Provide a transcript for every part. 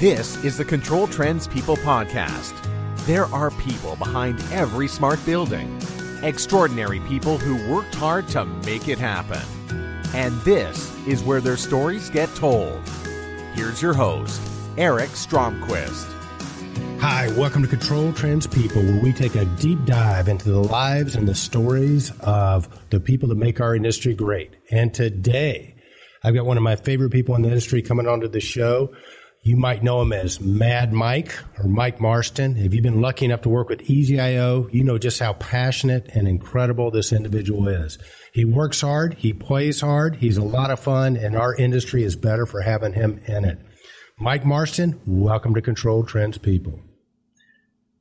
This is the Control Trends People Podcast. There are people behind every smart building, extraordinary people who worked hard to make it happen. And this is where their stories get told. Here's your host, Eric Stromquist. Hi, welcome to Control Trends People, where we take a deep dive into the lives and the stories of the people that make our industry great. And today, I've got one of my favorite people in the industry coming onto the show. You might know him as Mad Mike or Mike Marston. If you've been lucky enough to work with EasyIO, you know just how passionate and incredible this individual is. He works hard, he plays hard, he's a lot of fun, and our industry is better for having him in it. Mike Marston, welcome to Control Trends People.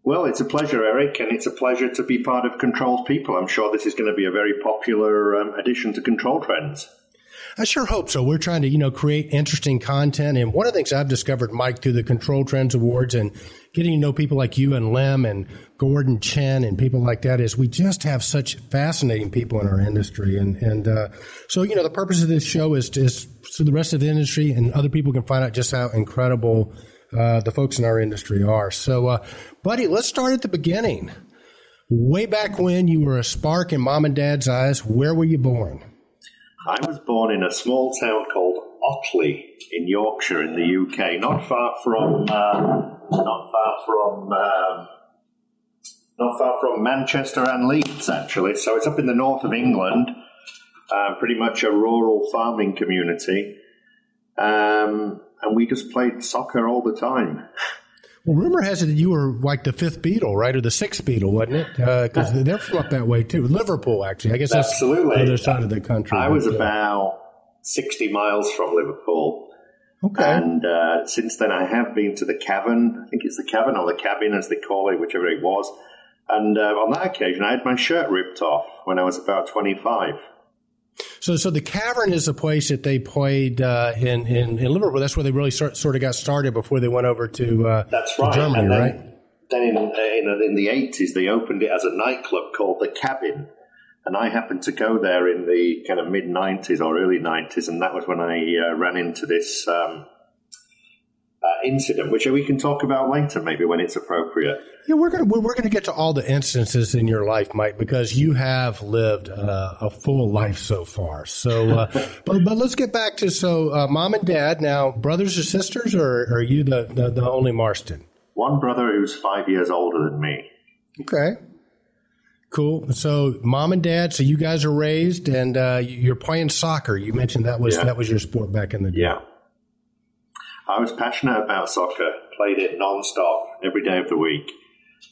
Well, it's a pleasure, Eric, and it's a pleasure to be part of Controls People. I'm sure this is going to be a very popular um, addition to Control Trends. I sure hope so. We're trying to, you know, create interesting content. And one of the things I've discovered, Mike, through the Control Trends Awards and getting to know people like you and Lim and Gordon Chen and people like that is we just have such fascinating people in our industry. And, and, uh, so, you know, the purpose of this show is, is so the rest of the industry and other people can find out just how incredible, uh, the folks in our industry are. So, uh, buddy, let's start at the beginning. Way back when you were a spark in mom and dad's eyes, where were you born? I was born in a small town called Otley in Yorkshire in the UK, not far from uh, not far from um, not far from Manchester and Leeds, actually. So it's up in the north of England, uh, pretty much a rural farming community, um, and we just played soccer all the time. Well, rumor has it that you were like the fifth Beatle, right, or the sixth Beatle, wasn't it? Because uh, they're from up that way too. Liverpool, actually. I guess that's Absolutely. the other side of the country. I was about sixty miles from Liverpool. okay. And uh, since then, I have been to the cavern. I think it's the cavern or the cabin, as they call it, whichever it was. And uh, on that occasion, I had my shirt ripped off when I was about 25. So, so the cavern is a place that they played uh, in, in in Liverpool. That's where they really sort, sort of got started before they went over to, uh, That's to right. Germany, then, right? Then in, in, in the 80s, they opened it as a nightclub called The Cabin. And I happened to go there in the kind of mid 90s or early 90s, and that was when I uh, ran into this um, uh, incident, which we can talk about later, maybe when it's appropriate. Yeah, we're gonna we're, we're gonna get to all the instances in your life, Mike, because you have lived uh, a full life so far. So, uh, but but let's get back to so uh, mom and dad now, brothers or sisters, or are you the, the the only Marston? One brother who's five years older than me. Okay. Cool. So, mom and dad. So, you guys are raised, and uh, you're playing soccer. You mentioned that was Yeah. that was your sport back in the day. Yeah. I was passionate about soccer, played it non-stop every day of the week.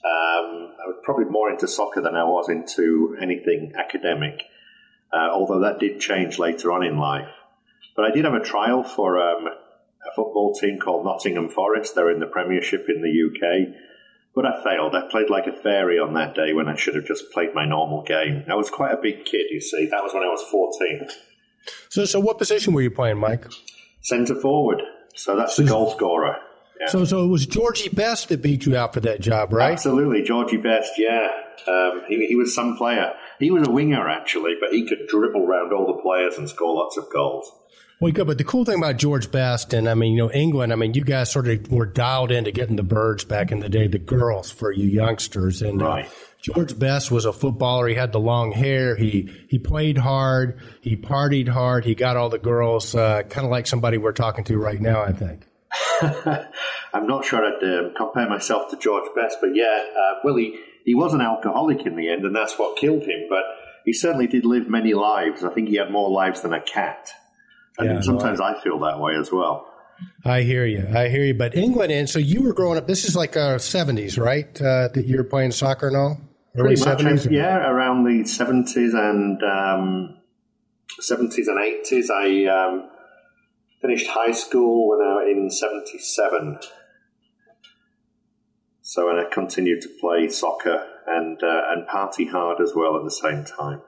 Um, I was probably more into soccer than I was into anything academic, uh, although that did change later on in life. But I did have a trial for um, a football team called Nottingham Forest. They're in the Premiership in the UK. But I failed. I played like a fairy on that day when I should have just played my normal game. I was quite a big kid, you see. That was when I was 14. So, so what position were you playing, Mike? Centre forward. So that's the goal scorer. Yeah. So, so it was Georgie Best that beat you out for that job, right? Absolutely, Georgie Best. Yeah, um, he, he was some player. He was a winger actually, but he could dribble around all the players and score lots of goals. Well, good. But the cool thing about George Best, and I mean, you know, England, I mean, you guys sort of were dialed into getting the birds back in the day, the girls for you youngsters. And uh, George Best was a footballer. He had the long hair. He he played hard. He partied hard. He got all the girls, uh, kind of like somebody we're talking to right now, I think. I'm not sure I'd um, compare myself to George Best, but yeah, uh, well, he, he was an alcoholic in the end, and that's what killed him. But he certainly did live many lives. I think he had more lives than a cat. And Yeah, sometimes I feel that way as well. I hear you. I hear you. But England, and so you were growing up. This is like uh, 70s, right? Uh, that you were playing soccer and all. Early Pretty much, 70s. yeah, around the 70s and um, 70s and 80s. I um, finished high school when I in 77. So, and I continued to play soccer and uh, and party hard as well at the same time.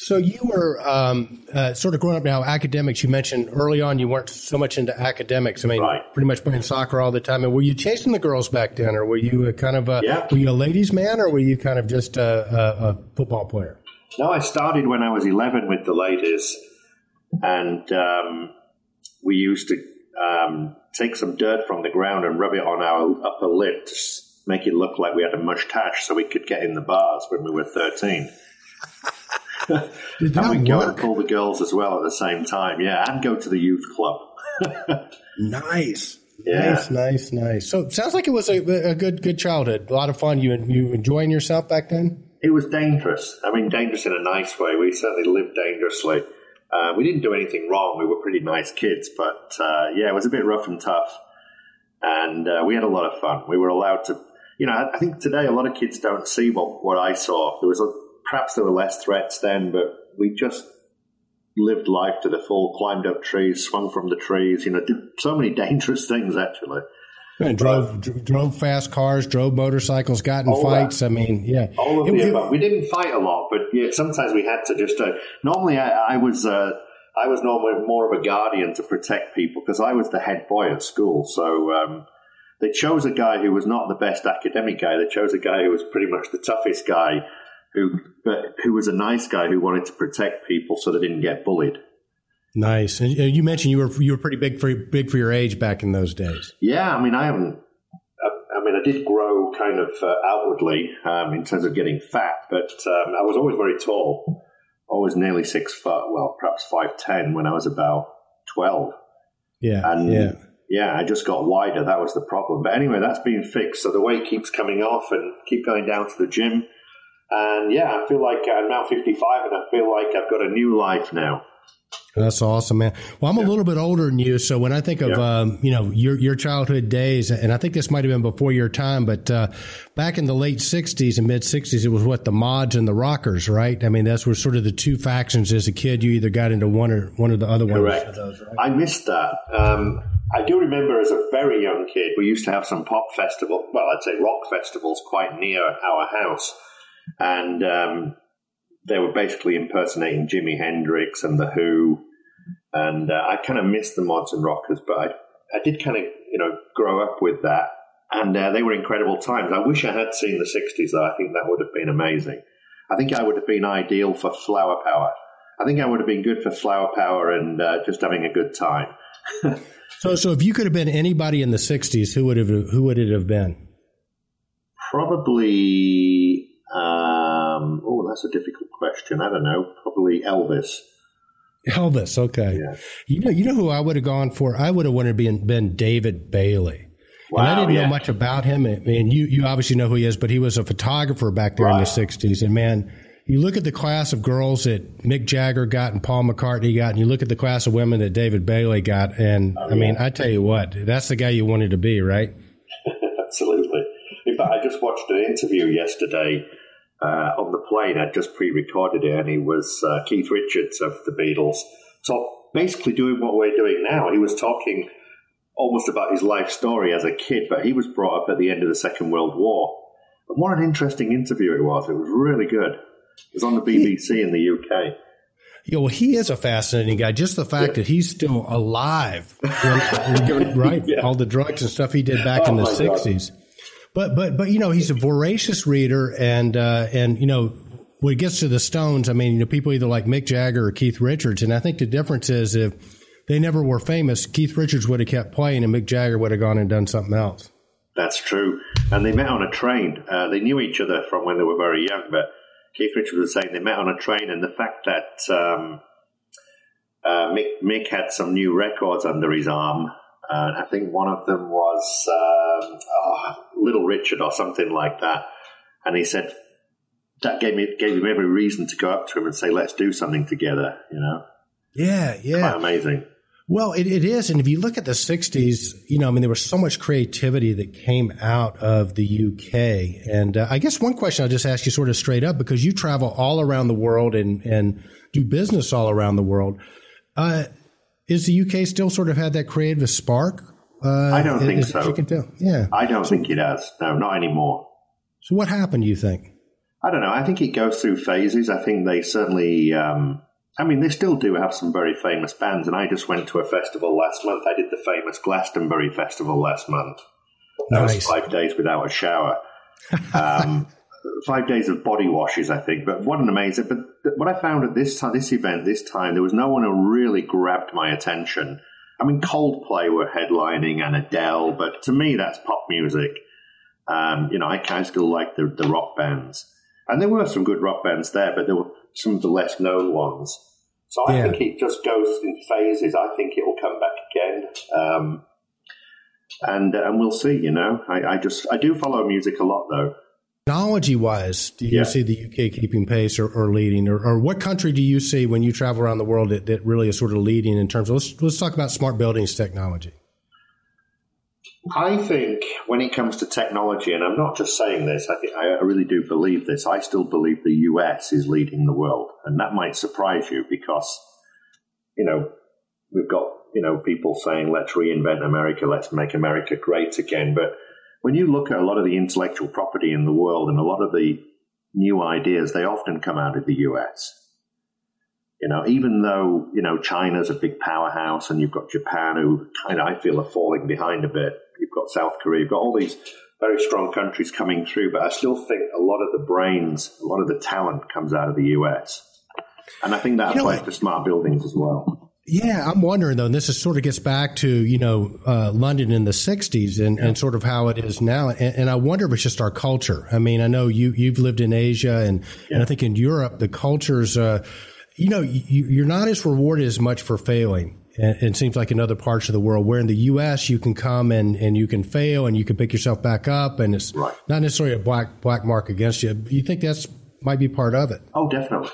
So you were um, uh, sort of growing up now. Academics, you mentioned early on, you weren't so much into academics. I mean, Right. pretty much playing soccer all the time. And were you chasing the girls back then, or were you a kind of a Yeah. were you a ladies' man, or were you kind of just a, a, a football player? No, I started when I was 11 with the ladies, and um, we used to um, take some dirt from the ground and rub it on our upper lip to make it look like we had a mustache so we could get in the bars when we were 13. Did that and we'd go and work? pull the girls as well at the same time. Yeah, and go to the youth club. Nice. Yeah. Nice, nice, nice. So it sounds like it was a, a good, good childhood. A lot of fun. You you enjoying yourself back then? It was dangerous. I mean, dangerous in a nice way. We certainly lived dangerously. Uh, we didn't do anything wrong. We were pretty nice kids, but uh, yeah, it was a bit rough and tough. And uh, we had a lot of fun. We were allowed to, you know, I, I think today a lot of kids don't see what, what I saw. There was a, perhaps there were less threats then, but we just lived life to the full. Climbed up trees, swung from the trees. You know, did so many dangerous things actually. And drove dr- drove fast cars, drove motorcycles, got in All that. fights. I mean, yeah. All of It- the above. We didn't fight a lot, but yeah, sometimes we had to just. Uh, normally, I, I was uh, I was normally more of a guardian to protect people because I was the head boy at school. So um, they chose a guy who was not the best academic guy. They chose a guy who was pretty much the toughest guy, who but who was a nice guy who wanted to protect people so they didn't get bullied. Nice. And uh, you mentioned you were you were pretty big for big for your age back in those days. Yeah, I mean, I haven't. I, I mean, I did grow kind of uh, outwardly um, in terms of getting fat, but um, I was always very tall, always nearly six foot. Well, perhaps five ten when I was about twelve. Yeah. And yeah. yeah, I just got wider. That was the problem. But anyway, that's been fixed. So the weight keeps coming off, and keep going down to the gym. And yeah, I feel like I'm now 55, and I feel like I've got a new life now. That's awesome, man. Well, I'm a little bit older than you, so when I think of Yeah. um, you know your your childhood days, and I think this might have been before your time, but uh, back in the late '60s and mid '60s, it was what the mods and the rockers, right? I mean, that's were sort of the two factions. As a kid, you either got into one or one or the other one. Correct. I missed that. Um, I do remember as a very young kid, we used to have some pop festival. Well, I'd say rock festivals quite near our house, and um, they were basically impersonating Jimi Hendrix and the Who. And uh, I kind of missed the mods and rockers, but I, I did kind of you know grow up with that, and uh, they were incredible times. I wish I had seen the '60s, though. I think that would have been amazing. I think I would have been ideal for Flower Power. I think I would have been good for Flower Power and uh, just having a good time. So, so if you could have been anybody in the '60s, who would have who would it have been? Probably. Um, oh, that's a difficult question. I don't know. Probably Elvis. Elvis. Okay. Yeah. You know, you know who I would have gone for? I would have wanted to be been David Bailey. Wow, and I didn't yeah. know much about him. I mean, you you obviously know who he is, but he was a photographer back there in the '60s. And man, you look at the class of girls that Mick Jagger got and Paul McCartney got, and you look at the class of women that David Bailey got, and I mean, I tell you what, that's the guy you wanted to be, right? Absolutely. In fact, I just watched an interview yesterday uh, on the plane. I just pre-recorded it, and he was uh, Keith Richards of the Beatles, talk, basically doing what we're doing now. He was talking almost about his life story as a kid, but he was brought up at the end of the Second World War. And what an interesting interview it was! It was really good. It was on the BBC in the UK. Yeah, well, he is a fascinating guy. Just the fact that he's still alive, when- right? Yeah. All the drugs and stuff he did back Oh, in the my God. '60s. But but but you know, he's a voracious reader, and uh, and you know, when it gets to the Stones, I mean, you know, people either like Mick Jagger or Keith Richards, and I think the difference is if they never were famous, Keith Richards would have kept playing, and Mick Jagger would have gone and done something else. That's true. And they met on a train. Uh, they knew each other from when they were very young, but Keith Richards was saying they met on a train, and the fact that um, uh, Mick, Mick had some new records under his arm, and I think one of them was um, oh, Little Richard or something like that, and he said that gave me gave him every reason to go up to him and say, "Let's do something together." You know, Yeah, yeah. quite amazing. Well, it, it is. And if you look at the 60s, you know, I mean, there was so much creativity that came out of the UK. And uh, I guess one question I'll just ask you sort of straight up because you travel all around the world and, and do business all around the world. Uh, is the UK still sort of had that creative spark? Uh, I don't think so. You can tell. Yeah. I don't think it has. No, not anymore. So what happened, do you think? I don't know. I think it goes through phases. I think they certainly. Um, I mean, they still do have some very famous bands, and I just went to a festival last month. I did the famous Glastonbury Festival last month. That was Nice. five days without a shower. Um, five days of body washes, I think. But what an amazing! But what I found at this time, this event, this time, there was no one who really grabbed my attention. I mean, Coldplay were headlining and Adele, but to me, that's pop music. Um, you know, I kind of still like the, the rock bands. And there were some good rock bands there, but there were some of the less known ones. So I yeah. think it just goes in phases. I think it will come back again. Um, and, and we'll see, you know. I, I just, I do follow music a lot though. Technology wise, do you yeah. see the UK keeping pace or, or leading, or, or, what country do you see when you travel around the world that, that really is sort of leading in terms of let's, let's talk about smart buildings technology? I think when it comes to technology, and I'm not just saying this, I, think, I really do believe this. I still believe the US is leading the world, and that might surprise you because, you know, we've got you know people saying let's reinvent America, let's make America great again, but when you look at a lot of the intellectual property in the world and a lot of the new ideas, they often come out of the US. You know, even though, you know, China's a big powerhouse and you've got Japan who kind of, I feel, are falling behind a bit. You've got South Korea, you've got all these very strong countries coming through, but I still think a lot of the brains, a lot of the talent comes out of the US. And I think that you applies to smart buildings as well. Yeah, I'm wondering though, and this is sort of gets back to you know uh, London in the '60s and, and sort of how it is now, and, and, I wonder if it's just our culture. I mean, I know you you've lived in Asia, and, yeah. and I think in Europe the cultures, uh, you know, you, are not as rewarded as much for failing. And it seems like in other parts of the world, where in the U.S. you can come and, and you can fail and you can pick yourself back up, and it's right. not necessarily a black black mark against you. You think that's might be part of it? Oh, definitely.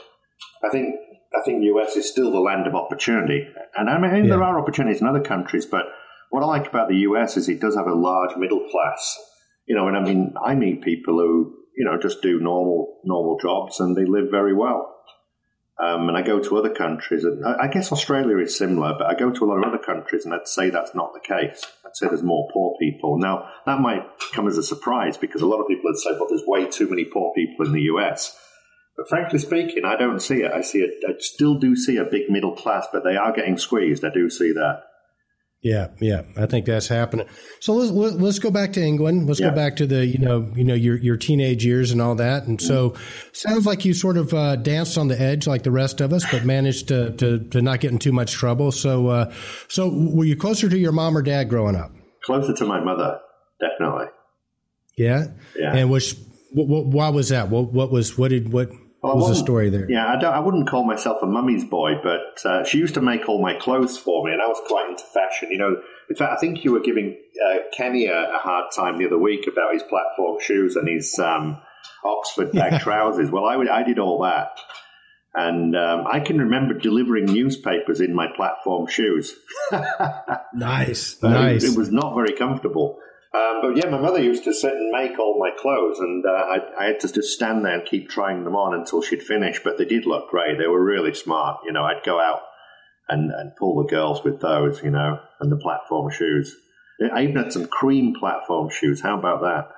I think I think US is still the land of opportunity. And I mean, yeah. there are opportunities in other countries, but what I like about the US is it does have a large middle class. You know, and I mean, I meet people who, you know, just do normal, normal jobs and they live very well. Um, and I go to other countries, and I guess Australia is similar, but I go to a lot of other countries, and I'd say that's not the case. I'd say there's more poor people. Now, that might come as a surprise because a lot of people would say, well, there's way too many poor people in the US. But frankly speaking, I don't see it. I see it. I still do see a big middle class, but they are getting squeezed. I do see that. Yeah, yeah, I think that's happening. So let's let's go back to England. Let's yeah. go back to the you know you know your your teenage years and all that. And so sounds like you sort of uh, danced on the edge like the rest of us, but managed to to, to not get in too much trouble. So uh, so were you closer to your mom or dad growing up? Closer to my mother, definitely. Yeah, yeah. And was what, why was that? What what was what did what well, was the story there? Yeah, I, I, wouldn't call myself a mummy's boy, but uh, she used to make all my clothes for me, and I was quite into fashion. You know, in fact, I think you were giving uh, Kenny a, a, hard time the other week about his platform shoes and his um, Oxford bag trousers. Well, I, would, I did all that. And um, I can remember delivering newspapers in my platform shoes. nice, nice. It, it was not very comfortable. Um, but yeah, my mother used to sit and make all my clothes, and uh, I, I, had to just stand there and keep trying them on until she'd finish. But they did look great; they were really smart. You know, I'd go out and, and pull the girls with those, you know, and the platform shoes. I even had some cream platform shoes. How about that?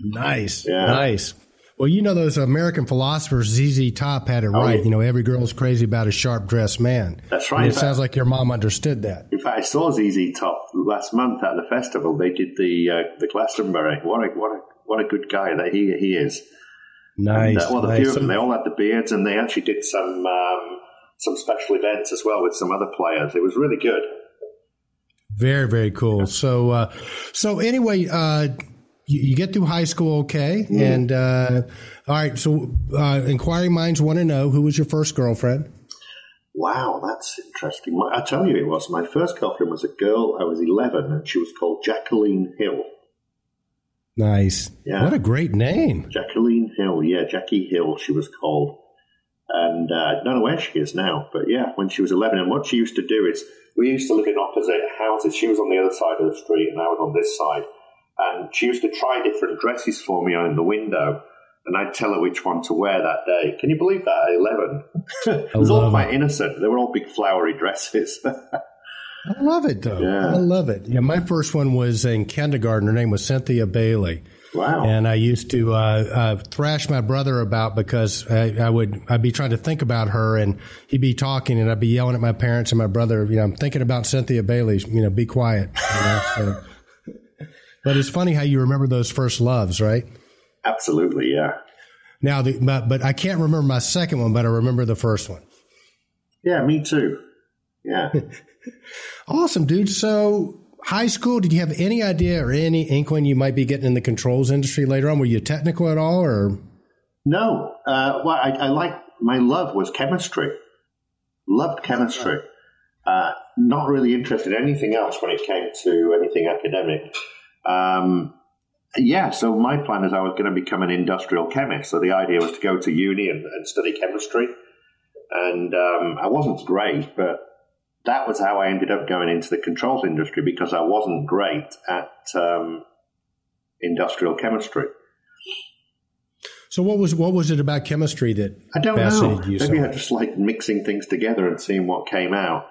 Nice, yeah. nice. Well, you know those American philosophers, ZZ Top had it oh, right. Yeah. You know, every girl's crazy about a sharp dressed man. That's right. And it sounds like your mom understood that. In fact, I saw ZZ Top last month at the festival. They did the uh, the Glastonbury. What a what a what a good guy that he he is. Nice. And, uh, well, the nice. few of them, they all had the beards, and they actually did some um, some special events as well with some other players. It was really good. Very very cool. So uh, so anyway. Uh, you, you get through high school okay, mm. and uh, all right. So, uh, inquiring minds want to know who was your first girlfriend. Wow, that's interesting. I tell you, it was my first girlfriend was a girl. I was eleven, and she was called Jacqueline Hill. Nice. Yeah. What a great name. Jacqueline Hill. Yeah, Jackie Hill. She was called, and uh, I don't know where she is now. But yeah, when she was eleven, and what she used to do is we used to live in opposite houses. She was on the other side of the street, and I was on this side and she used to try different dresses for me in the window, and I'd tell her which one to wear that day. Can you believe that at 11? it was all quite it. innocent. They were all big flowery dresses. I love it, though. Yeah. I love it. Yeah, my first one was in kindergarten. Her name was Cynthia Bailey. Wow. And I used to uh, uh, thrash my brother about because I, I, would I'd be trying to think about her and he'd be talking and I'd be yelling at my parents and my brother. You know, I'm thinking about Cynthia Bailey. You know, be quiet. You know, so. But it's funny how you remember those first loves, right? Absolutely, yeah. Now, the, but, but I can't remember my second one, but I remember the first one. Yeah, me too. Yeah. awesome, dude. So, high school, did you have any idea or any inkling you might be getting in the controls industry later on? Were you technical at all, or? No. Uh, well, I, I like my love was chemistry. Loved chemistry. Uh, not really interested in anything else when it came to anything academic. Um, yeah, so my plan is I was going to become an industrial chemist. So the idea was to go to uni and, and study chemistry. And um, I wasn't great, but that was how I ended up going into the controls industry because I wasn't great at um, industrial chemistry. So what was what was it about chemistry that I don't know? Maybe so I just like mixing things together and seeing what came out.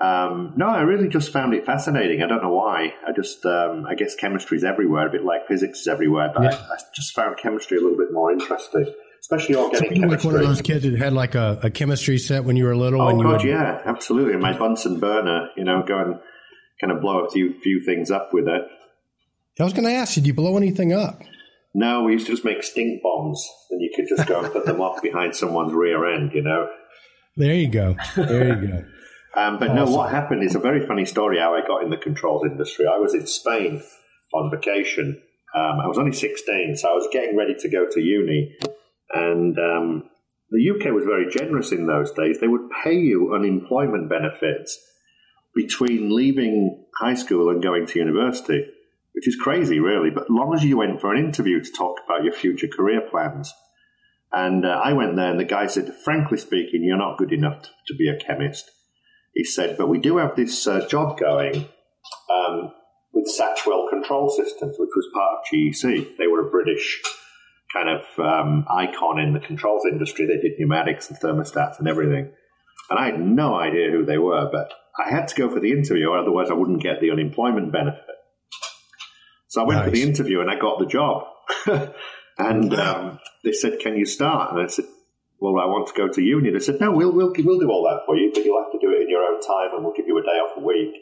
Um, no, I really just found it fascinating. I don't know why. I just, um, I guess chemistry is everywhere, a bit like physics is everywhere, but yeah. I, I, just found chemistry a little bit more interesting, especially organic so chemistry. like one of those kids that had like a, a chemistry set when you were little. Oh, God, would... yeah, absolutely. My Bunsen burner, you know, go and kind of blow a few few things up with it. I was going to ask, you, did you blow anything up? No, we used to just make stink bombs, and you could just go and put them off behind someone's rear end, you know. There you go. There you go. Um, but awesome. no, what happened is a very funny story how I got in the controls industry. I was in Spain on vacation. Um, I was only 16, so I was getting ready to go to uni. And um, the UK was very generous in those days. They would pay you unemployment benefits between leaving high school and going to university, which is crazy, really. But long as you went for an interview to talk about your future career plans. And uh, I went there, and the guy said, frankly speaking, you're not good enough to, to be a chemist he said, but we do have this uh, job going um, with Satchwell Control Systems, which was part of GEC. They were a British kind of um, icon in the controls industry. They did pneumatics and thermostats and everything. And I had no idea who they were, but I had to go for the interview, or otherwise I wouldn't get the unemployment benefit. So I went nice. for the interview and I got the job. and um, they said, "Can you start?" And I said, "Well, I want to go to uni." They said, "No, we'll we'll we'll do all that for you, but you'll have to do it in your own time, and we'll give you a day off a week.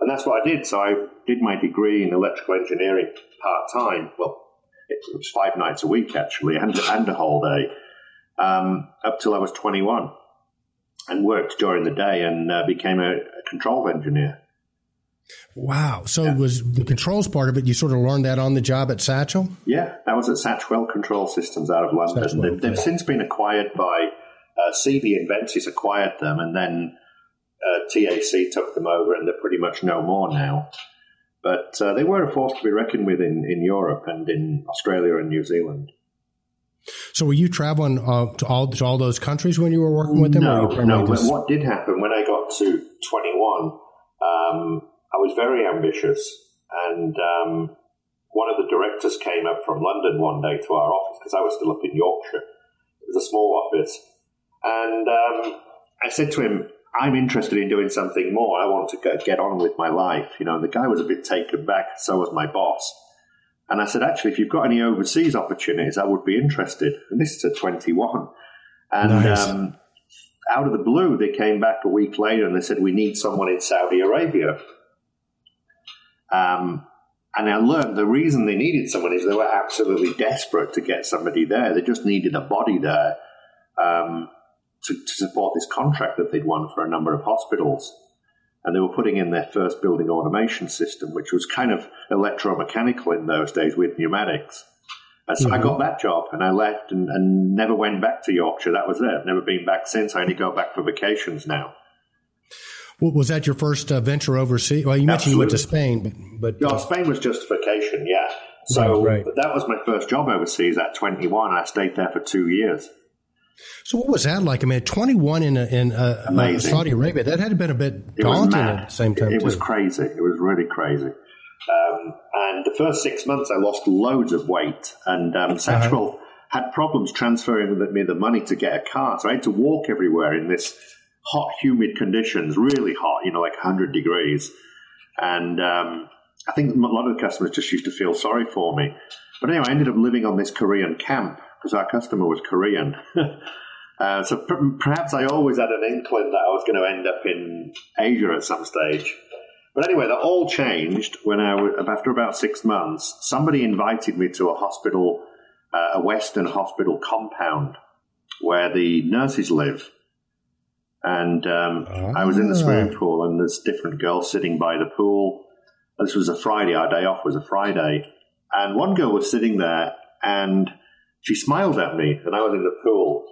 And that's what I did. So I did my degree in electrical engineering part time. Well, it was five nights a week actually, and, and a whole day, um, up till I was 21, and worked during the day and uh, became a, a control engineer. Wow. So yeah. was the controls part of it, you sort of learned that on the job at Satchwell? Yeah, that was at Satchwell Control Systems out of London. Satchwell, they've, they've since been acquired by uh, Siebe Invensys acquired them, and then uh, TAC took them over, and they're pretty much no more now. But uh, they were a force to be reckoned with in, in Europe and in Australia and New Zealand. So, were you traveling uh, to all to all those countries when you were working with them? No, no. Just... What did happen when I got to twenty one? Um, I was very ambitious, and um, one of the directors came up from London one day to our office because I was still up in Yorkshire. It was a small office, and um, I said to him, I'm interested in doing something more. I want to get on with my life. You know, and the guy was a bit taken back. So was my boss. And I said, actually, if you've got any overseas opportunities, I would be interested. And this is at 21. And nice. um, out of the blue, they came back a week later and they said, we need someone in Saudi Arabia. Um, and I learned the reason they needed someone is they were absolutely desperate to get somebody there. They just needed a body there. Um, to, to support this contract that they'd won for a number of hospitals. And they were putting in their first building automation system, which was kind of electromechanical in those days with pneumatics. And so mm-hmm. I got that job and I left and, and, never went back to Yorkshire. That was it. I've never been back since. I only go back for vacations now. Was that your first uh, venture overseas? Well, you mentioned Absolutely. you went to Spain, but, but no, uh, Spain was just vacation. Yeah, so right, right. that was my first job overseas at 21. I stayed there for two years. So what was that like? I mean, 21 in, a, in a, uh, Saudi Arabia, that had been a bit daunting at the same time. It, it was crazy. It was really crazy. Um, and the first six months, I lost loads of weight, and um, Satchwell uh-huh. had problems transferring me the money to get a car, so I had to walk everywhere in this hot, humid conditions, really hot, you know, like 100 degrees. And um, I think a lot of the customers just used to feel sorry for me. But anyway, I ended up living on this Korean camp because our customer was Korean. uh, so perhaps I always had an inkling that I was going to end up in Asia at some stage. But anyway, that all changed when I, after about six months, somebody invited me to a hospital, uh, a Western hospital compound where the nurses live. And um, I was in the swimming pool, and there's different girls sitting by the pool. This was a Friday. Our day off was a Friday, and one girl was sitting there, and she smiled at me, and I was in the pool,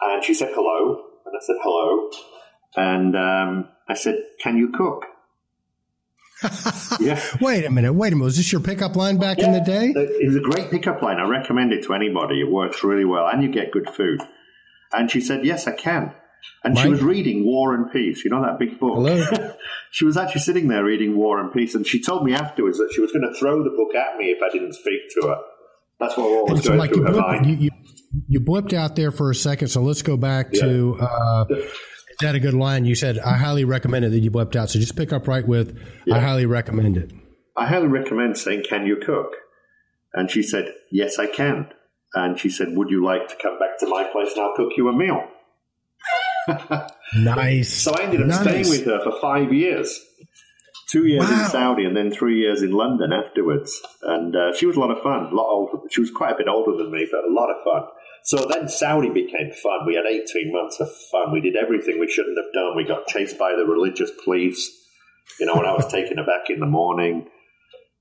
and she said hello, and I said hello, and um, I said, "Can you cook?" yeah. Wait a minute. Wait a minute. Was this your pickup line back yeah. in the day? It was a great pickup line. I recommend it to anybody. It works really well, and you get good food. And she said, "Yes, I can." And Mike? she was reading War and Peace. You know that big book? Hello. she was actually sitting there reading War and Peace, and she told me afterwards that she was going to throw the book at me if I didn't speak to her. That's what was so going Mike, through her mind. You, you, you, blipped out there for a second, so let's go back yeah. to. Uh, is that a good line? You said, I highly recommend it that you blipped out. So just pick up right with, yeah. I highly recommend it. I highly recommend saying, Can you cook? And she said, Yes, I can. And she said, Would you like to come back to my place and I'll cook you a meal? Nice. So I ended up nice. staying with her for five years. Two years wow. in Saudi and then three years in London afterwards. And uh, she was a lot of fun. A lot older. She was quite a bit older than me, but a lot of fun. So then Saudi became fun. We had 18 months of fun. We did everything we shouldn't have done. We got chased by the religious police. You know, when I was taking her back in the morning.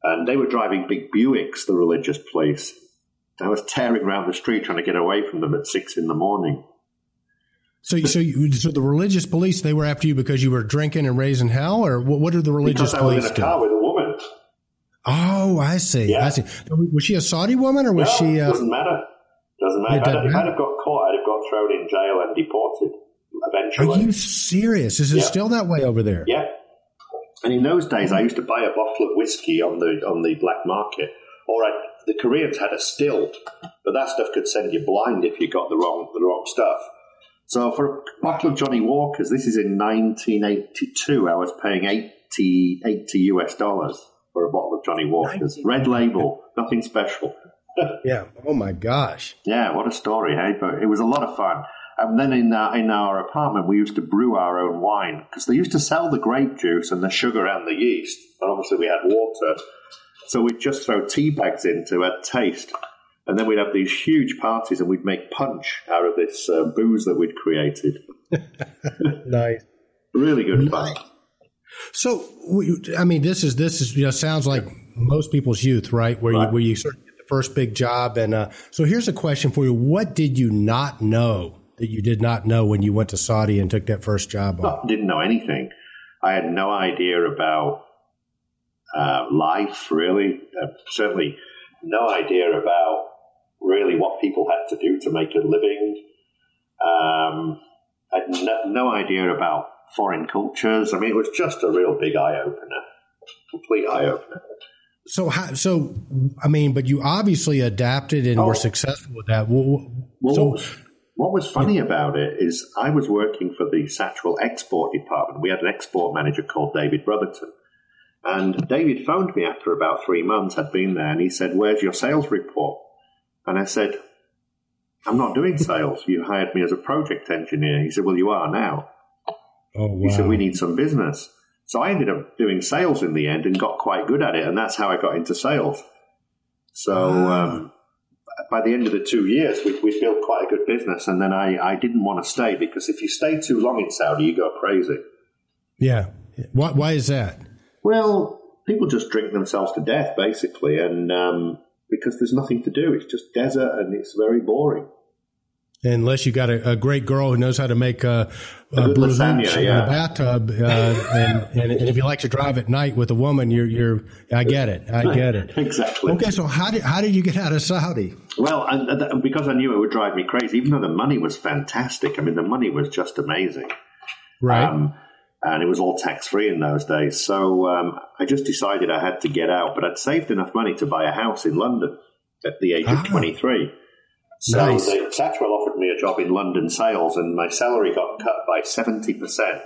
And they were driving big Buicks, the religious police. I was tearing around the street trying to get away from them at six in the morning. So, so, you, so the religious police they were after you because you were drinking and raising hell, or what? What did the religious because police I was in a car with a woman. Oh, I see. Yeah. I see. Was she a Saudi woman, or was no, she? Uh, doesn't matter. Doesn't matter. If I'd, I'd have got caught, I'd have got thrown in jail and deported eventually. Are you serious? Is it yeah. still that way over there? Yeah. And in those days, I used to buy a bottle of whiskey on the on the black market, or I, the Koreans had a still, but that stuff could send you blind if you got the wrong the wrong stuff. So for a bottle of Johnnie Walker's, this is in 1982, I was paying 80, 80 US dollars for a bottle of Johnnie Walker's. Red label, nothing special. yeah. Oh my gosh. Yeah, what a story, hey? But it was a lot of fun. And then in our, in our apartment, we used to brew our own wine because they used to sell the grape juice and the sugar and the yeast. And obviously, we had water. So we'd just throw tea bags in to add taste. And then we'd have these huge parties and we'd make punch out of this uh, booze that we'd created. nice. Really good fun. So, I mean, this is, this is, you know, sounds like most people's youth, right? Where right. you, where you sort of get the first big job. And uh, so here's a question for you. What did you not know that you did not know when you went to Saudi and took that first job on? I didn't know anything. I had no idea about uh, life, really. Uh, certainly no idea about really what people had to do to make a living. Um, I had no, no idea about foreign cultures. I mean, it was just a real big eye opener, complete eye opener. So, how, so I mean, but you obviously adapted and oh. were successful with that. Well, so, what was, what was funny yeah. about it is I was working for the Satchwell export department. We had an export manager called David Brotherton. And David phoned me after about three months, had been there, and he said, Where's your sales report? And I said, I'm not doing sales. You hired me as a project engineer. He said, Well, you are now. Oh, wow. He said, We need some business. So I ended up doing sales in the end and got quite good at it. And that's how I got into sales. So wow. um, by the end of the two years, we, we built quite a good business. And then I, I didn't want to stay because if you stay too long in Saudi, you go crazy. Yeah. Why, why is that? Well, people just drink themselves to death, basically. And um, because there's nothing to do. It's just desert and it's very boring. Unless you got a, a great girl who knows how to make a, a, a blue lasagna in the bathtub, uh, and, and, and, if you like to drive at night with a woman, you're, you're I get it, I get it. exactly. Okay, so how did how did you get out of Saudi? Well, because I knew it would drive me crazy, even though the money was fantastic. I mean, the money was just amazing. Right. Um, and it was all tax free in those days. So um, I just decided I had to get out, but I'd saved enough money to buy a house in London at the age ah, of 23. So nice. the Satchwell offered me a job in London sales, and my salary got cut by 70%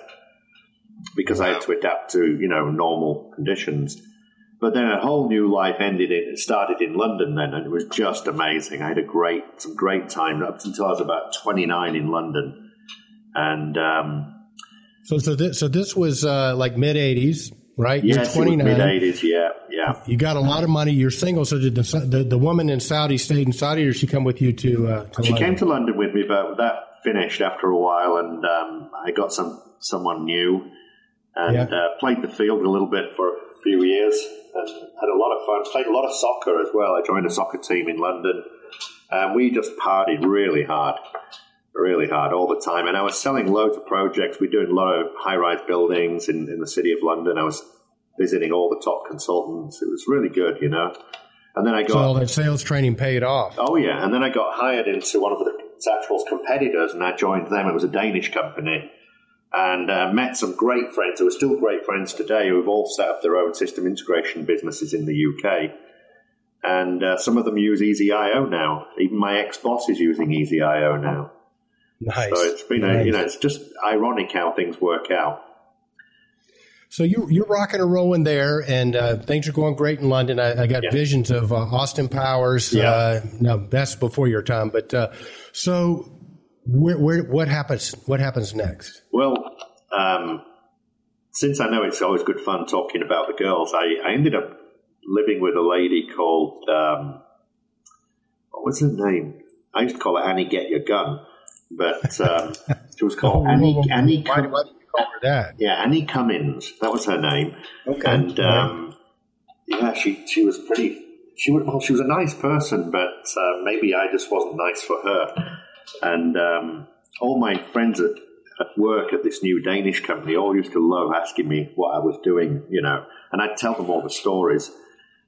because wow. I had to adapt to, you know, normal conditions. But then a whole new life ended in, it started in London then, and it was just amazing. I had a great, some great time up until I was about 29 in London. And, um, so, so this, so this was uh, like mid '80s, right? Yes, You're 29. mid '80s. Yeah, yeah. You got a lot of money. You're single. So did the, the, the woman in Saudi stayed in Saudi, or she come with you to? Uh, to she London? came to London with me, but that finished after a while, and um, I got some someone new, and Yeah. uh, played the field a little bit for a few years, and had a lot of fun. Played a lot of soccer as well. I joined a soccer team in London, and we just partied really hard, really hard all the time. And I was selling loads of projects. We are doing a lot of high-rise buildings in, in the city of London. I was visiting all the top consultants. It was really good, you know. And then I got So all that sales training paid off. Oh yeah, and then I got hired into one of the Satchwell's competitors, and I joined them. It was a Danish company, and uh, met some great friends who are still great friends today, who have all set up their own system integration businesses in the UK. And uh, some of them use EasyIO now. Even my ex-boss is using EasyIO now. Nice. So it's been, a, Nice. you know, it's just ironic how things work out. So you, you're rocking and rolling there, and uh, things are going great in London. I, I got Yeah. visions of uh, Austin Powers. Yeah. Uh, no, that's before your time. But uh, so, where, where, what happens? What happens next? Well, um, since I know it's always good fun talking about the girls, I, I ended up living with a lady called um, what was her name? I used to call her Annie Get Your Gun, but um, she was called Annie Annie. Why, Cum- why do you call her that? yeah, Annie Cummins. That was her name. Okay. And um, yeah, she she was pretty. She was well. She was a nice person, but uh, maybe I just wasn't nice for her. And um, all my friends at, at work at this new Danish company all used to love asking me what I was doing, you know, and I'd tell them all the stories.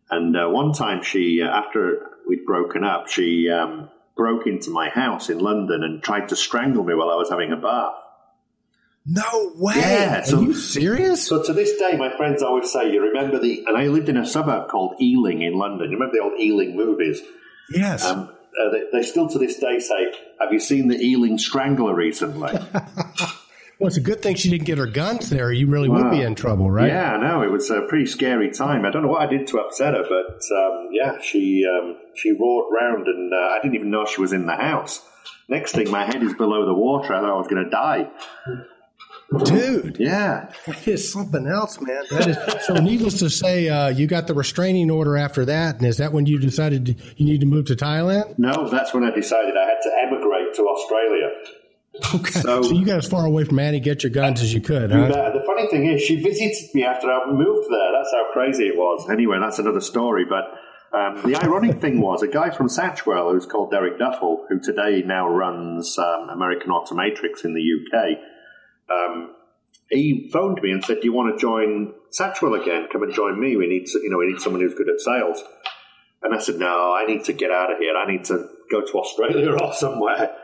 And uh, one time, she uh, after we'd broken up, she um, broke into my house in London and tried to strangle me while I was having a bath. No way. Yeah, Are you serious? So to this day, my friends always say, "You remember the?" And I lived in a suburb called Ealing in London. You remember the old Ealing movies? yes. Um, uh, they, they still to this day say, "Have you seen the Ealing Strangler recently?" well, it's a good thing she didn't get her guns there. You really would be in trouble, right? Yeah, no. It was a pretty scary time. I don't know what I did to upset her, but um, yeah, she um, she roared round, and uh, I didn't even know she was in the house. Next thing, my head is below the water. I thought I was going to die. Dude, Yeah, that is something else, man. That is so. Needless to say, uh, you got the restraining order after that, and is that when you decided you need to move to Thailand? no, that's when I decided I had to emigrate to Australia. Okay, So- so, you got as far away from Annie get your guns as you could, huh? Uh, the funny thing is, she visited me after I moved there. That's how crazy it was. Anyway, that's another story. But um, the ironic thing was, a guy from Satchwell who's called Derek Duffel, who today now runs um, American Automatrix in the UK, um, he phoned me and said, "Do you want to join Satchwell again? Come and join me. We need, to, you know, we need someone who's good at sales." And I said, "No, I need to get out of here. I need to go to Australia or somewhere."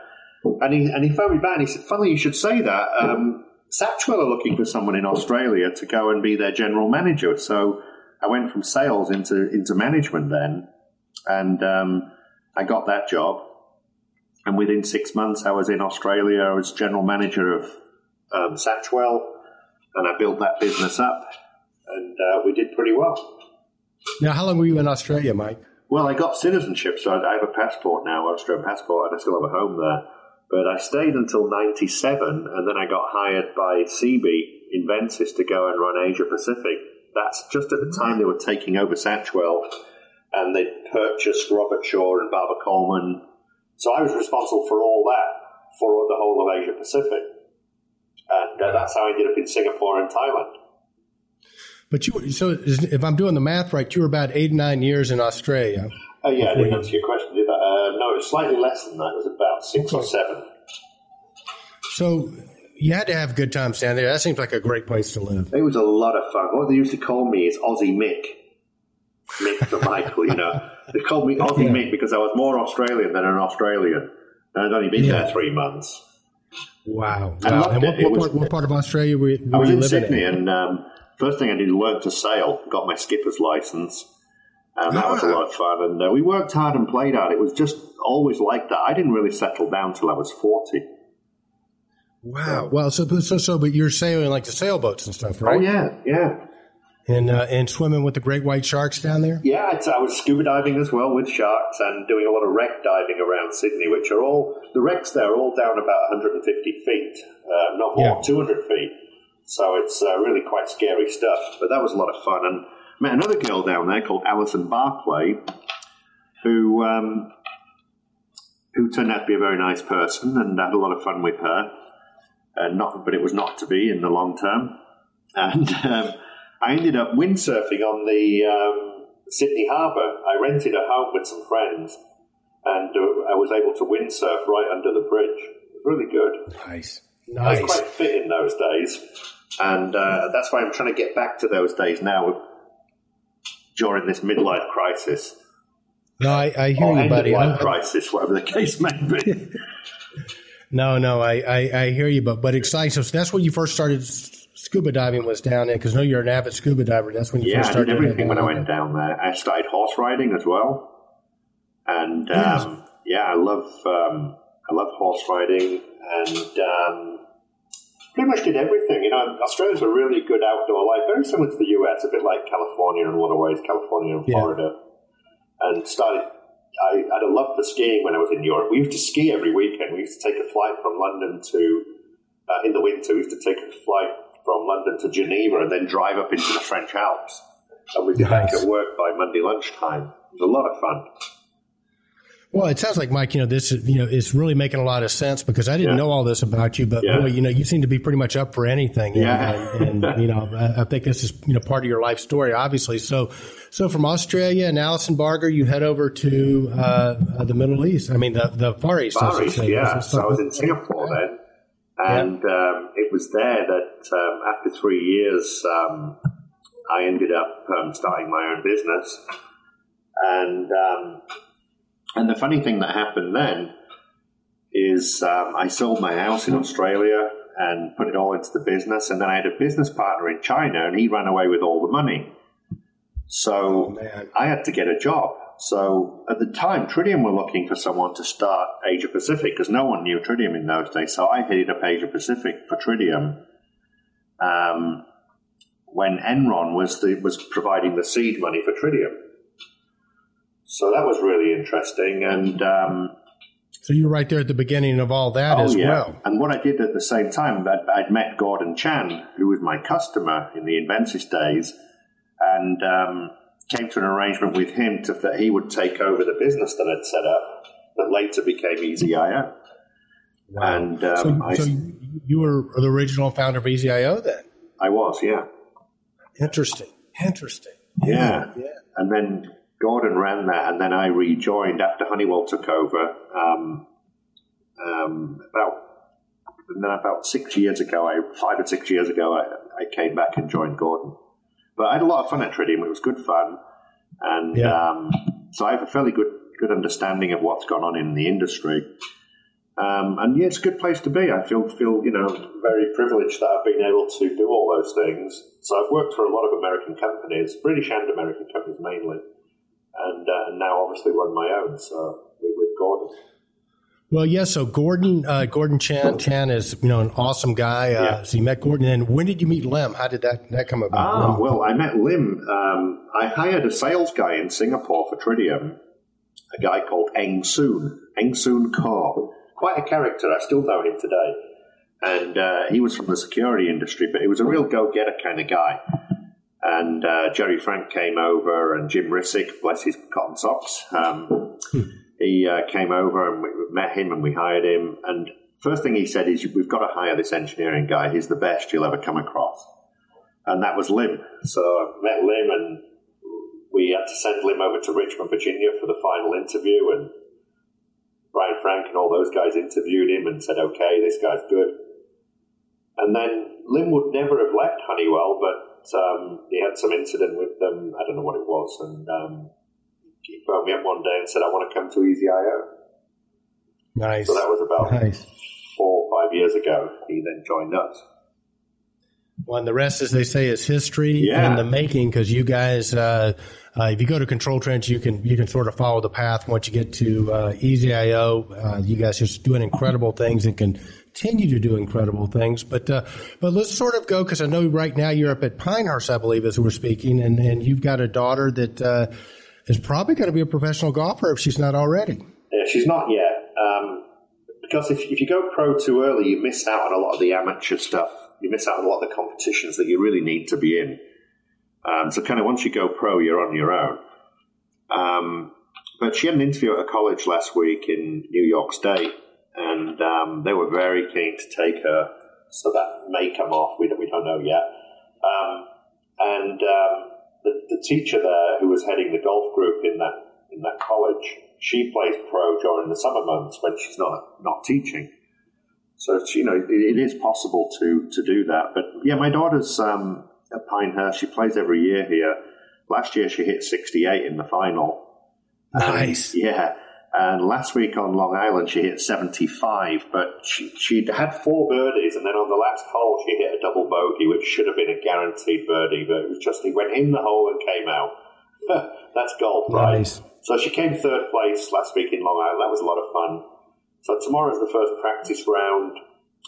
And he and he phoned me back and he said, "Funny you should say that. Um, Satchwell are looking for someone in Australia to go and be their general manager." So I went from sales into into management then, and um, I got that job. And within six months, I was in Australia. I was general manager of um, Satchwell, and I built that business up, and uh, we did pretty well. Now, how long were you in Australia, Mike? Well, I got citizenship, so I I have a passport now, Australian passport, and I still have a home there. But I stayed until 97, and then I got hired by Siebe Invensys to go and run Asia Pacific. That's just at the time they were taking over Satchwell, and they purchased Robertshaw and Barber-Colman. So I was responsible for all that for the whole of Asia Pacific. And uh, that's how I ended up in Singapore and Thailand. But you, so if I'm doing the math right, you were about eight nine years in Australia. Oh, yeah, I didn't answer your question, did I? Uh, no, it was slightly less than that. It was about six or seven. So you had to have a good time standing there. That seems like a great place to live. It was a lot of fun. What they used to call me is Aussie Mick. Mick for Michael, you know. They called me Aussie Yeah. Mick because I was more Australian than an Australian. And I'd only been Yeah. there three months. Wow. I wow. And what, what, was- part, what part of Australia were, were I was in Sydney, in? and um, first thing I did was learn to sail. Got my skipper's license, and that was a lot of fun. And uh, we worked hard and played hard. It was just always like that. I didn't really settle down till I was forty. Wow. Well, so, so, so, but you're sailing like the sailboats and stuff, right? Oh yeah, yeah, And, uh, and swimming with the great white sharks down there? yeah. It's, I was scuba diving as well with sharks and doing a lot of wreck diving around Sydney, which are all the wrecks there are all down about 150 feet, uh, not more, Yeah. 200 feet. So it's uh, really quite scary stuff. But that was a lot of fun. And I met another girl down there called Alison Barclay, who um, who turned out to be a very nice person, and I had a lot of fun with her. Uh, not, but it was not to be in the long term. And um, I ended up windsurfing on the um, Sydney Harbour. I rented a home with some friends, and uh, I was able to windsurf right under the bridge. It was really good. Nice, I nice. was quite fit in those days, and uh, that's why I'm trying to get back to those days now during this midlife crisis. No, I, I hear or you, buddy. of life I- crisis, whatever the case may be. No, no, I, I, I hear you, but but exciting. So that's when you first started scuba diving was down there because know you're an avid scuba diver. That's when you yeah, first started did everything when I went down there. I started horse riding as well, and Yes. um, yeah, I love um, I love horse riding, and um, pretty much did everything. You know, Australia's a really good outdoor life, very similar to the US, a bit like California in a lot of ways, California and Yeah. Florida, and started. I had a love for skiing when I was in Europe. We used to ski every weekend. We used to take a flight from London to, uh, in the winter, we used to take a flight from London to Geneva and then drive up into the French Alps. And we'd be back at work by Monday lunchtime. It was a lot of fun. Well, it sounds like Mike. You know, this is you know is really making a lot of sense because I didn't Yeah. know all this about you, but Yeah. boy, you know, you seem to be pretty much up for anything. Yeah. and, and you know, I, I think this is you know part of your life story, obviously. So, so from Australia and Allison Barger, you head over to uh, the Middle East. I mean, the the Far East. Far East, yeah. So I was in Singapore then. And um, it was there that um, after three years, um, I ended up um, starting my own business. And um, and the funny thing that happened then is um, I sold my house in Australia and put it all into the business. And then I had a business partner in China, and he ran away with all the money. So man. I had to get a job. So at the time, Tridium were looking for someone to start Asia Pacific because no one knew Tridium in those days. So I headed up Asia Pacific for Tridium. Um, when Enron was the, was providing the seed money for Tridium. So that was really interesting, and um, So you were right there at the beginning of all that as well. and what I did at the same time, I'd, I'd met Gordon Chan, who was my customer in the Invensys days, and um, came to an arrangement with him to, that he would take over the business that I'd set up, that later became EasyIO. And um, So, I, so you were the original founder of EasyIO then? I was, yeah. Interesting. Interesting. Yeah. Yeah. And then Gordon ran that, and then I rejoined after Honeywell took over. Um, um, about and then about six years ago, I five or six years ago, I, I came back and joined Gordon. But I had a lot of fun at Tridium. It was good fun, and Yeah. um, so I have a fairly good good understanding of what's gone on in the industry. Um, and yeah, it's a good place to be. I feel feel you know very privileged that I've been able to do all those things. So I've worked for a lot of American companies, British and American companies mainly, and, uh, and now obviously run my own. So with, with Gordon, Well, yeah. So Gordon, uh, Gordon Chan, Chan is you know an awesome guy. Uh, Yeah. So you met Gordon, and when did you meet Lim? How did that that come about? Ah, Lem? well, I met Lim. Um, I hired a sales guy in Singapore for Tridium, a guy called Eng Soon, Eng Soon Ko. Quite a character. I still know him today. And uh, he was from the security industry, but he was a real go getter kind of guy. And uh, Jerry Frank came over, and Jim Rissick, bless his cotton socks, um, he uh, came over and we we met him and we hired him. And first thing he said is, "We've got to hire this engineering guy. He's the best you'll ever come across." and that was Lim. So I met Lim, and we had to send Lim over to Richmond, Virginia, for the final interview. And Brian Frank and all those guys interviewed him and said, "Okay, this guy's good." And then Lim would never have left Honeywell, but um, he had some incident with them. I don't know what it was, and um, he phoned me up one day and said, "I want to come to EasyIO." nice. So that was about Nice. four or five years ago. He then joined us. Well, and the rest, as they say, is history Yeah. in the making. Because you guys, uh, uh, if you go to Control Trends, you can you can sort of follow the path. Once you get to uh, EasyIO, uh, you guys just doing incredible things and continue to do incredible things. But uh, but let's sort of go because I know right now you're up at Pinehurst, I believe, as we're speaking, and and you've got a daughter that uh, is probably going to be a professional golfer if she's not already. Yeah, she's not yet. Um, because if, if you go pro too early, you miss out on a lot of the amateur stuff. You miss out on a lot of the competitions that you really need to be in. Um, so, kind of once you go pro, you're on your own. Um, but she had an interview at a college last week in New York State, and um, they were very keen to take her. So that may come off. We don't, we don't know yet. Um, and um, the, the teacher there, who was heading the golf group in that in that college, she plays pro during the summer months when she's not not teaching. So you know it, it is possible to to do that. But yeah, my daughter's um, at Pinehurst. She plays every year here. Last year she hit 68 in the final. Nice. Yeah. And last week on Long Island, she hit 75, but she, she'd had four birdies, and then on the last hole, she hit a double bogey, which should have been a guaranteed birdie, but it was just, he went in the hole and came out. That's golf, right? Nice. So she came third place last week in Long Island. That was a lot of fun. So tomorrow's the first practice round,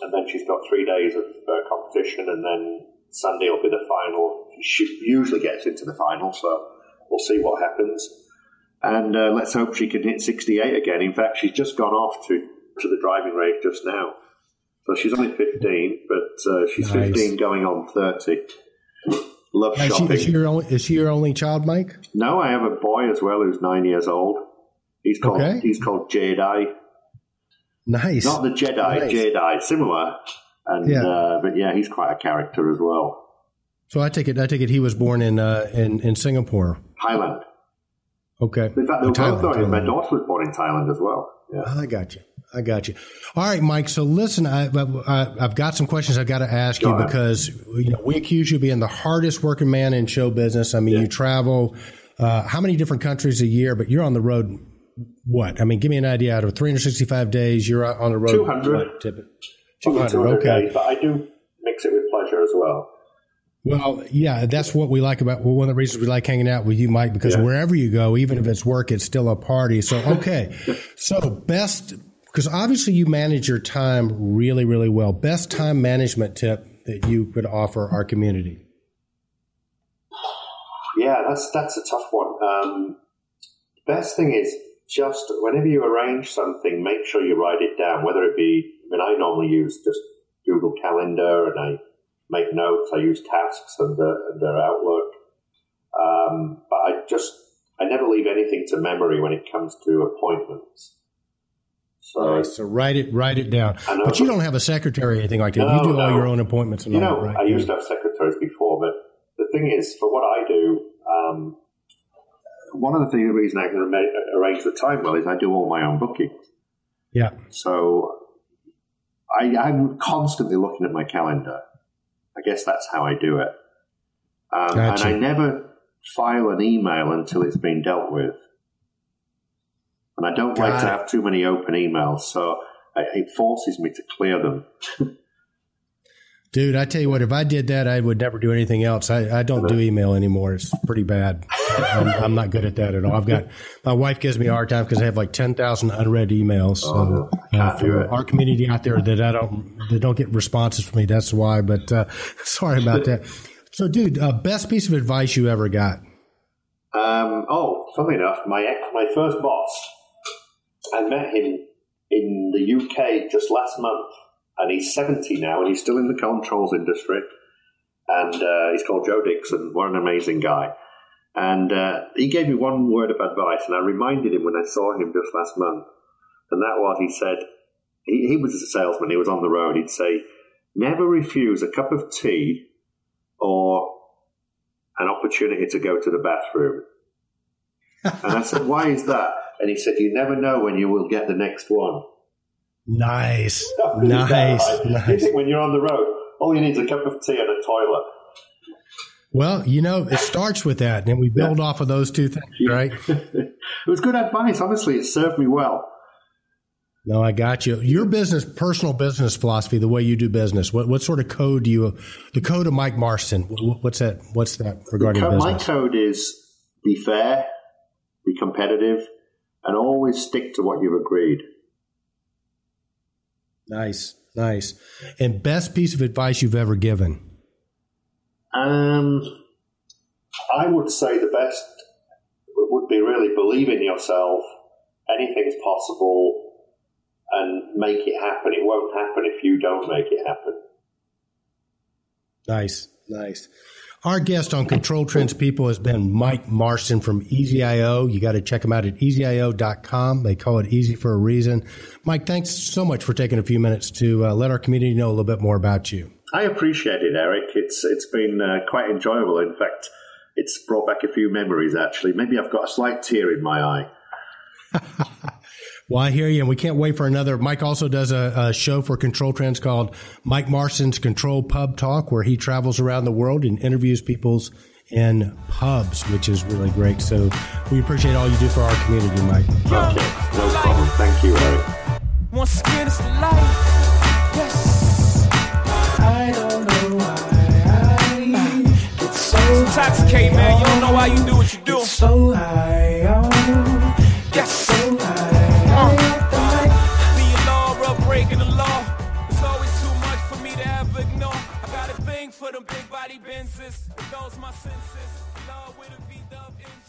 and then she's got three days of uh, competition, and then Sunday will be the final. She usually gets into the final, so we'll see what happens. And uh, let's hope she can hit 68 again. In fact, she's just gone off to, to the driving range just now. So she's only 15, but uh, she's Nice. 15 going on 30. Love Is she, shopping. is, she your only, is she your only child, Mike? No, I have a boy as well who's nine years old. He's called Okay. he's called Jedi, Nice. not the Jedi, Nice. Jedi, similar. And Yeah. uh, but yeah, he's quite a character as well. so I take it. I take it he was born in uh, in in Singapore. Thailand. Okay. In fact, they were Thailand, both going. My daughter was born in Thailand as well. Yeah. I got you. I got you. All right, Mike. So listen, I, I've got some questions I've got to ask Go you because you know we accuse you of being the hardest working man in show business. I mean, Yeah. you travel uh, how many different countries a year, but you're on the road. What? I mean, give me an idea. Out of 365 days, you're on the road. 200. What, 200. 200 Okay. days, but I do mix it with pleasure as well. Well, yeah, that's what we like about well, one of the reasons we like hanging out with you, Mike, because Yeah. wherever you go, even if it's work, it's still a party. So, okay. so, best, because obviously you manage your time really, really well. Best time management tip that you could offer our community? Yeah, that's that's a tough one. Um, best thing is just whenever you arrange something, make sure you write it down. Whether it be, I mean, I normally use just Google Calendar and I make notes. I use tasks under under Outlook, um, but I just I never leave anything to memory when it comes to appointments. So So, write it, write it down. Know. But you don't have a secretary or anything like that. No, you do all your own appointments and You all know, that, right? I used to have secretaries before, but the thing is, for what I do, um, one of the things, the reason I can arra- arrange the time well is I do all my own bookings. yeah. So I, I'm constantly looking at my calendar. I guess that's how I do it. Um, Gotcha. And I never file an email until it's been dealt with. And I don't like Got to have too many open emails, so it forces me to clear them. Dude, I tell you what, if I did that, I would never do anything else. I, I don't do email anymore. It's pretty bad. I'm, I'm not good at that at all. I've got my wife gives me a hard time because I have like ten thousand unread emails. So Oh, uh, for our community out there that I don't that don't get responses from me, that's why. But uh, sorry about that. So, dude, uh, best piece of advice you ever got? Um, oh, funny enough, my ex, my first boss, I met him in the UK just last month, and he's seventy now, and he's still in the controls industry. And uh, he's called Joe Dixon. What an amazing guy! And uh, he gave me one word of advice, and I reminded him when I saw him just last month, and that was he said he, he was a salesman. He was on the road. He'd say, "Never refuse a cup of tea or an opportunity to go to the bathroom." And I said, Why is that? And he said, You never know when you will get the next one. Nice, How good is that, nice. You nice. think when you're on the road, all you need is a cup of tea and a toilet. Well, you know, it starts with that, and we build off of those two things, right? it was good advice. Honestly, it served me well. No, I got you. Your business, personal business philosophy, the way you do business. What what sort of code do you? The code of Mike Marston. What's that? What's that regarding Co- my code is be fair, be competitive, and always stick to what you've agreed. Nice, nice. And best piece of advice you've ever given. Um, I would say the best would be really believe in yourself. Anything's possible, and make it happen. It won't happen if you don't make it happen. Nice, nice. Our guest on Control Trends People has been Mike Marston from EasyIO. You got to check him out at easyio.com. They call it easy for a reason. Mike, thanks so much for taking a few minutes to uh, let our community know a little bit more about you. I appreciate it, Eric. It's it's been uh, quite enjoyable. In fact, it's brought back a few memories. Actually, maybe I've got a slight tear in my eye. Well, I hear you, and we can't wait for another. Mike also does a, a, show for Control Trends called Mike Marston's Control Pub Talk, where he travels around the world and interviews people's in pubs, which is really great. So we appreciate all you do for our community, Mike. Okay, no problem. Thank you, Eric. Once again, it's the life. Yes. I don't know why I get so intoxicated, man. You don't know why you do what you do. so high. senses. Those my senses. Love with a V-dub engine.